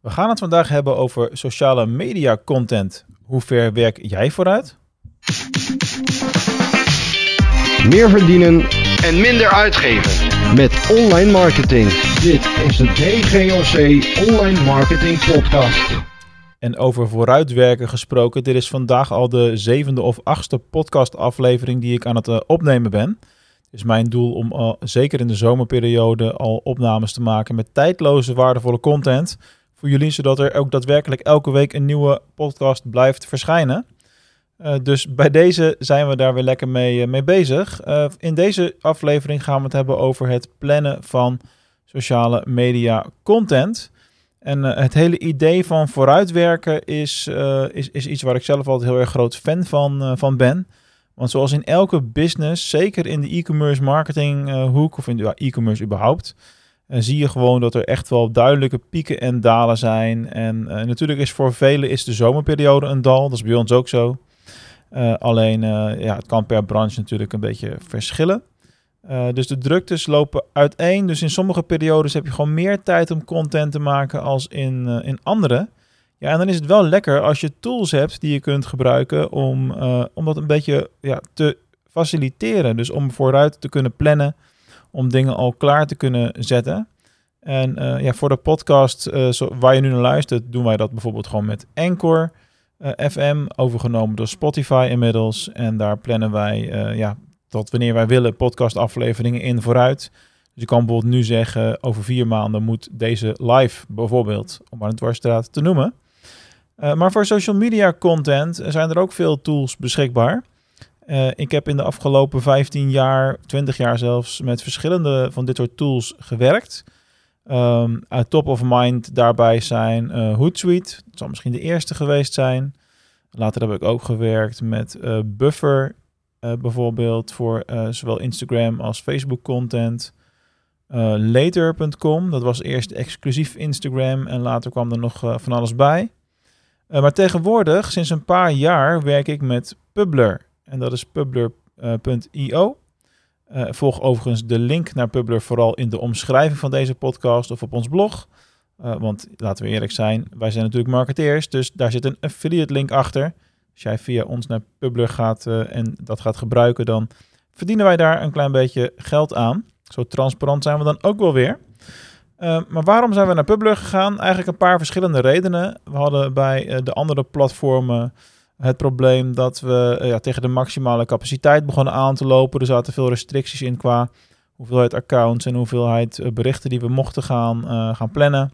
We gaan het vandaag hebben over sociale media content. Hoe ver werk jij vooruit? Meer verdienen en minder uitgeven met online marketing. Dit is de DGOC Online Marketing Podcast. En over vooruitwerken gesproken, dit is vandaag al de zevende of achtste podcastaflevering die ik aan het uh, opnemen ben. Het is mijn doel om uh, zeker in de zomerperiode al opnames te maken met tijdloze, waardevolle content voor jullie, zodat er ook daadwerkelijk elke week een nieuwe podcast blijft verschijnen. Uh, dus bij deze zijn we daar weer lekker mee, uh, mee bezig. Uh, in deze aflevering gaan we het hebben over het plannen van sociale media content. En het hele idee van vooruitwerken is, is, is iets waar ik zelf altijd heel erg groot fan van, van ben. Want zoals in elke business, zeker in de e-commerce marketing hoek of in de e-commerce überhaupt, zie je gewoon dat er echt wel duidelijke pieken en dalen zijn. En natuurlijk is voor velen is de zomerperiode een dal, dat is bij ons ook zo. Uh, alleen, uh, ja, het kan per branche natuurlijk een beetje verschillen. Uh, dus de druktes lopen uiteen. Dus in sommige periodes heb je gewoon meer tijd om content te maken als in, in andere. Ja, en dan is het wel lekker als je tools hebt die je kunt gebruiken om, om dat een beetje ja, te faciliteren. Dus om vooruit te kunnen plannen, om dingen al klaar te kunnen zetten. En ja, voor de podcast zo, waar je nu naar luistert, doen wij dat bijvoorbeeld gewoon met Anchor. Uh, FM, overgenomen door Spotify inmiddels. En daar plannen wij, ja, tot wanneer wij willen, podcastafleveringen in vooruit. Dus je kan bijvoorbeeld nu zeggen, over vier maanden moet deze live bijvoorbeeld, om aan het dwarsstraat te noemen. Maar voor social media content zijn er ook veel tools beschikbaar. Ik heb in de afgelopen 15 jaar, 20 jaar zelfs, met verschillende van dit soort tools gewerkt. Um, top of mind daarbij zijn uh, Hootsuite. Dat zal misschien de eerste geweest zijn. Later heb ik ook gewerkt met uh, Buffer, bijvoorbeeld voor zowel Instagram als Facebook content. Later.com, dat was eerst exclusief Instagram en later kwam er nog van alles bij. maar tegenwoordig, sinds een paar jaar, werk ik met Publer. En dat is publer.io. Uh, volg overigens de link naar Publer vooral in de omschrijving van deze podcast of op ons blog. Uh, want laten we eerlijk zijn, wij zijn natuurlijk marketeers, dus daar zit een affiliate link achter. Als jij via ons naar Publer gaat uh, en dat gaat gebruiken, dan verdienen wij daar een klein beetje geld aan. Zo transparant zijn we dan ook wel weer. maar waarom zijn we naar Publer gegaan? Eigenlijk een paar verschillende redenen. We hadden bij de andere platformen het probleem dat we ja, tegen de maximale capaciteit begonnen aan te lopen. Er zaten veel restricties in qua hoeveelheid accounts en hoeveelheid eh, berichten die we mochten gaan, uh, gaan plannen.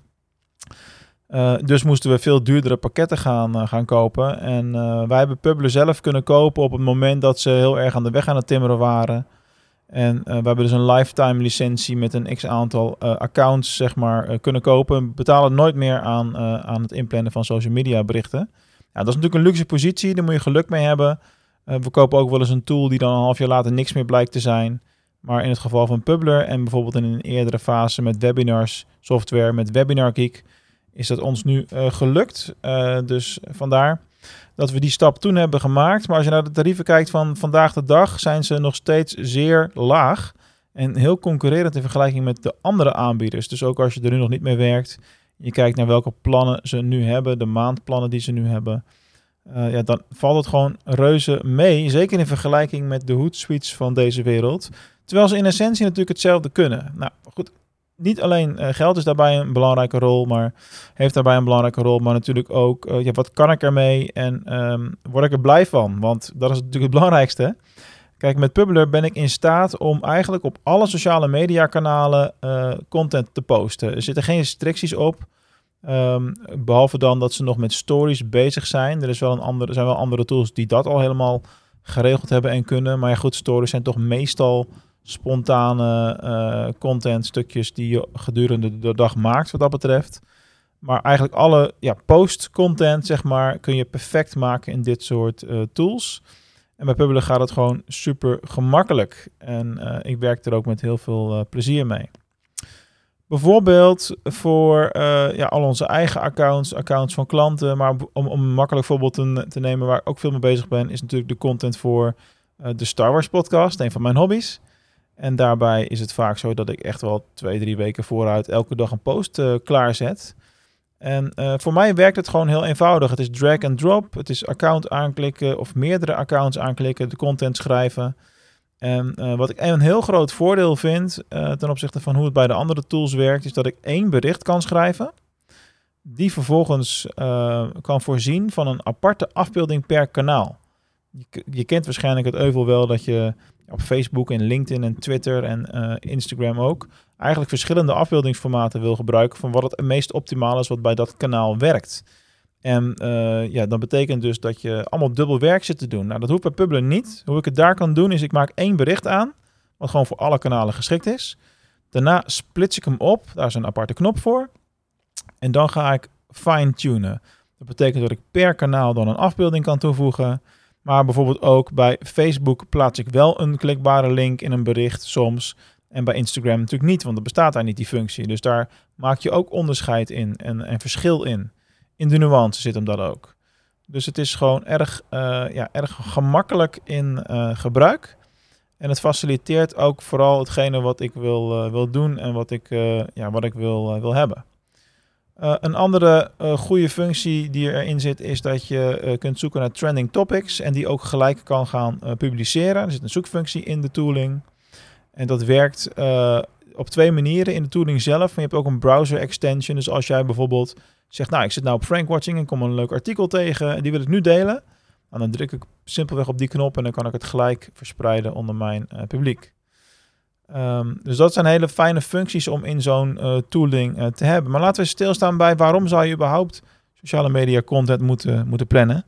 Dus moesten we veel duurdere pakketten gaan, gaan kopen. En wij hebben Publer zelf kunnen kopen op het moment dat ze heel erg aan de weg aan het timmeren waren. En we hebben dus een lifetime licentie met een x aantal accounts zeg maar, kunnen kopen. We betalen nooit meer aan, aan het inplannen van social media berichten. Ja, dat is natuurlijk een luxe positie, daar moet je geluk mee hebben. Uh, we kopen ook wel eens een tool die dan een half jaar later niks meer blijkt te zijn. Maar in het geval van Publer en bijvoorbeeld in een eerdere fase met webinars, software met Webinar Geek, is dat ons nu uh, gelukt. Uh, dus vandaar dat we die stap toen hebben gemaakt. Maar als je naar de tarieven kijkt van vandaag de dag, zijn ze nog steeds zeer laag. En heel concurrerend in vergelijking met de andere aanbieders. Dus ook als je er nu nog niet mee werkt, je kijkt naar welke plannen ze nu hebben, de maandplannen die ze nu hebben, uh, ja, dan valt het gewoon reuze mee. Zeker in vergelijking met de Hootsuites van deze wereld. Terwijl ze in essentie natuurlijk hetzelfde kunnen. Nou goed, niet alleen uh, geld is daarbij een belangrijke rol, maar heeft daarbij een belangrijke rol, maar natuurlijk ook uh, ja, wat kan ik ermee en um, word ik er blij van? Want dat is natuurlijk het belangrijkste. Kijk, met Publer ben ik in staat om eigenlijk op alle sociale media kanalen uh, content te posten. Er zitten geen restricties op. Um, behalve dan dat ze nog met stories bezig zijn. Er, is wel een andere, er zijn wel andere tools die dat al helemaal geregeld hebben en kunnen. Maar ja, goed, stories zijn toch meestal spontane uh, content stukjes die je gedurende de dag maakt wat dat betreft. Maar eigenlijk alle ja, post content, zeg maar, kun je perfect maken in dit soort uh, tools. En bij Publer gaat het gewoon super gemakkelijk. En uh, ik werk er ook met heel veel uh, plezier mee. Bijvoorbeeld voor uh, ja, al onze eigen accounts, accounts van klanten. Maar om, om een makkelijk voorbeeld te, te, nemen waar ik ook veel mee bezig ben, is natuurlijk de content voor de Star Wars podcast, een van mijn hobby's. En daarbij is het vaak zo dat ik echt wel twee, drie weken vooruit elke dag een post klaarzet. En uh, voor mij werkt het gewoon heel eenvoudig. Het is drag and drop. Het is account aanklikken of meerdere accounts aanklikken, de content schrijven. En uh, wat ik een heel groot voordeel vind uh, ten opzichte van hoe het bij de andere tools werkt, is dat ik één bericht kan schrijven. Die vervolgens kan voorzien van een aparte afbeelding per kanaal. Je, je, kent waarschijnlijk het euvel wel dat je op Facebook en LinkedIn en Twitter en Instagram ook eigenlijk verschillende afbeeldingsformaten wil gebruiken van wat het meest optimaal is wat bij dat kanaal werkt. En uh, ja, dat betekent dus dat je allemaal dubbel werk zit te doen. Nou, dat hoeft bij Publer niet. Hoe ik het daar kan doen is ik maak één bericht aan, wat gewoon voor alle kanalen geschikt is. Daarna splits ik hem op, daar is een aparte knop voor. En dan ga ik fine-tunen. Dat betekent dat ik per kanaal dan een afbeelding kan toevoegen. Maar bijvoorbeeld ook bij Facebook plaats ik wel een klikbare link in een bericht soms. En bij Instagram natuurlijk niet, want er bestaat daar niet die functie. Dus daar maak je ook onderscheid in en, en verschil in. In de nuance zit hem dat ook. Dus het is gewoon erg, uh, ja, erg gemakkelijk in uh, gebruik. En het faciliteert ook vooral hetgene wat ik wil, uh, wil doen en wat ik, ja, wat ik wil, wil hebben. een andere goede functie die erin zit is dat je kunt zoeken naar trending topics en die ook gelijk kan gaan publiceren. Er zit een zoekfunctie in de tooling. En dat werkt uh, op twee manieren in de tooling zelf. Maar je hebt ook een browser extension. Dus als jij bijvoorbeeld zegt, nou, ik zit nou op Frankwatching en kom een leuk artikel tegen en die wil ik nu delen. Nou, dan druk ik simpelweg op die knop en dan kan ik het gelijk verspreiden onder mijn uh, publiek. Um, dus dat zijn hele fijne functies om in zo'n uh, tooling te hebben. Maar laten we stilstaan bij waarom zou je überhaupt sociale media content moeten, moeten plannen.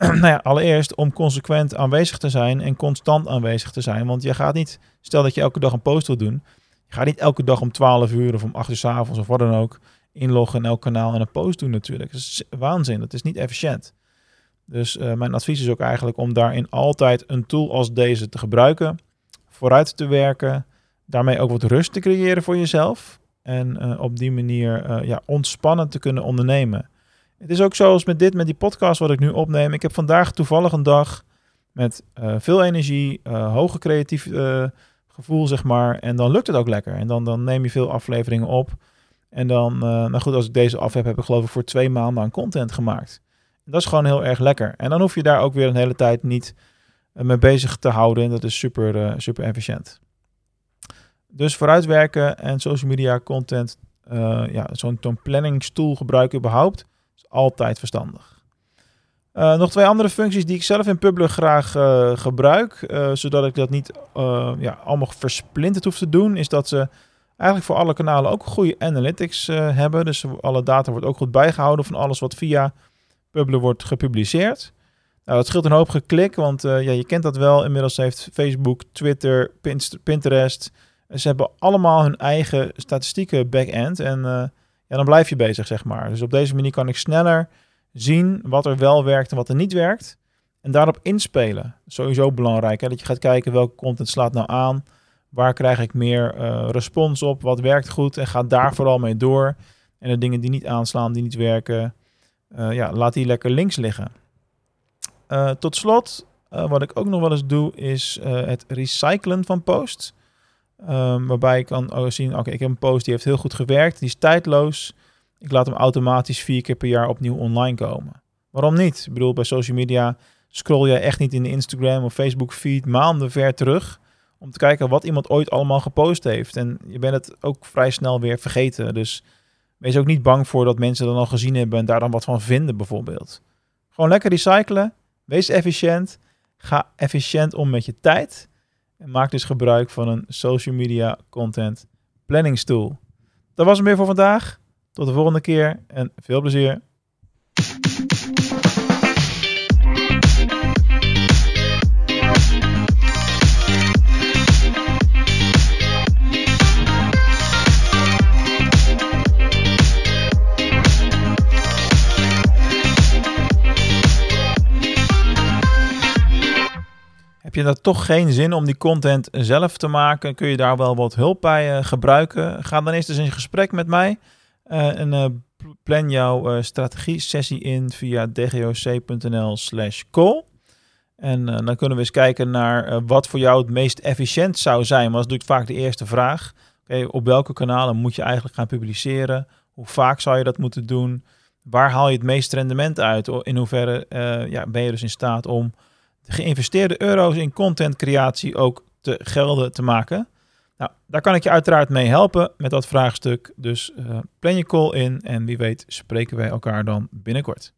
nou ja, allereerst om consequent aanwezig te zijn en constant aanwezig te zijn. Want je gaat niet, stel dat je elke dag een post wil doen, je gaat niet elke dag om 12 uur of om 8 uur s avonds of wat dan ook inloggen in elk kanaal en een post doen natuurlijk. Dat is waanzin, dat is niet efficiënt. Dus uh, mijn advies is ook eigenlijk om daarin altijd een tool als deze te gebruiken, vooruit te werken, daarmee ook wat rust te creëren voor jezelf en uh, op die manier uh, ja, ontspannen te kunnen ondernemen. Het is ook zoals met dit, met die podcast wat ik nu opneem. Ik heb vandaag toevallig een dag met uh, veel energie, uh, hoge creatief uh, gevoel, zeg maar. En dan lukt het ook lekker. En dan, dan neem je veel afleveringen op. En dan, nou goed, als ik deze af heb, heb ik geloof ik voor twee maanden aan content gemaakt. En dat is gewoon heel erg lekker. En dan hoef je daar ook weer een hele tijd niet mee bezig te houden. En dat is super, super efficiënt. Dus vooruitwerken en social media content, ja, zo'n planningstool gebruiken überhaupt altijd verstandig. Uh, nog twee andere functies die ik zelf in Publer graag uh, gebruik, uh, zodat ik dat niet ja, allemaal versplinterd hoef te doen, is dat ze eigenlijk voor alle kanalen ook goede analytics hebben. Dus alle data wordt ook goed bijgehouden van alles wat via Publer wordt gepubliceerd. Nou, dat scheelt een hoop geklik, want ja, je kent dat wel. Inmiddels heeft Facebook, Twitter, Pinterest. Ze hebben allemaal hun eigen statistieke back-end. En ja, dan blijf je bezig, zeg maar. Dus op deze manier kan ik sneller zien wat er wel werkt en wat er niet werkt. En daarop inspelen. Sowieso belangrijk, hè? dat je gaat kijken welke content slaat nou aan. Waar krijg ik meer uh, respons op? Wat werkt goed? En ga daar vooral mee door. En de dingen die niet aanslaan, die niet werken, uh, ja, laat die lekker links liggen. Uh, tot slot, wat ik ook nog wel eens doe, is het recyclen van posts. Um, waarbij ik kan zien, oké, ik heb een post die heeft heel goed gewerkt, die is tijdloos. Ik laat hem automatisch vier keer per jaar opnieuw online komen. Waarom niet? Ik bedoel, bij social media scroll jij echt niet in de Instagram of Facebook feed maanden ver terug om te kijken wat iemand ooit allemaal gepost heeft. En je bent het ook vrij snel weer vergeten. Dus wees ook niet bang voor dat mensen dan al gezien hebben en daar dan wat van vinden bijvoorbeeld. Gewoon lekker recyclen. Wees efficiënt. Ga efficiënt om met je tijd. En maak dus gebruik van een social media content planningstool. Dat was het weer voor vandaag. Tot de volgende keer en veel plezier. Je dan toch geen zin om die content zelf te maken? Kun je daar wel wat hulp bij uh, gebruiken? Ga dan eerst eens in gesprek met mij. Uh, en uh, plan jouw strategie-sessie in via dgoc.nl slash call. En dan kunnen we eens kijken naar wat voor jou het meest efficiënt zou zijn. Maar dat is natuurlijk vaak de eerste vraag. Okay, op welke kanalen moet je eigenlijk gaan publiceren? Hoe vaak zou je dat moeten doen? Waar haal je het meeste rendement uit? In hoeverre ja, ben je dus in staat om de geïnvesteerde euro's in contentcreatie ook te gelden te maken? Nou, daar kan ik je uiteraard mee helpen met dat vraagstuk. Dus uh, plan je call in en wie weet spreken wij elkaar dan binnenkort.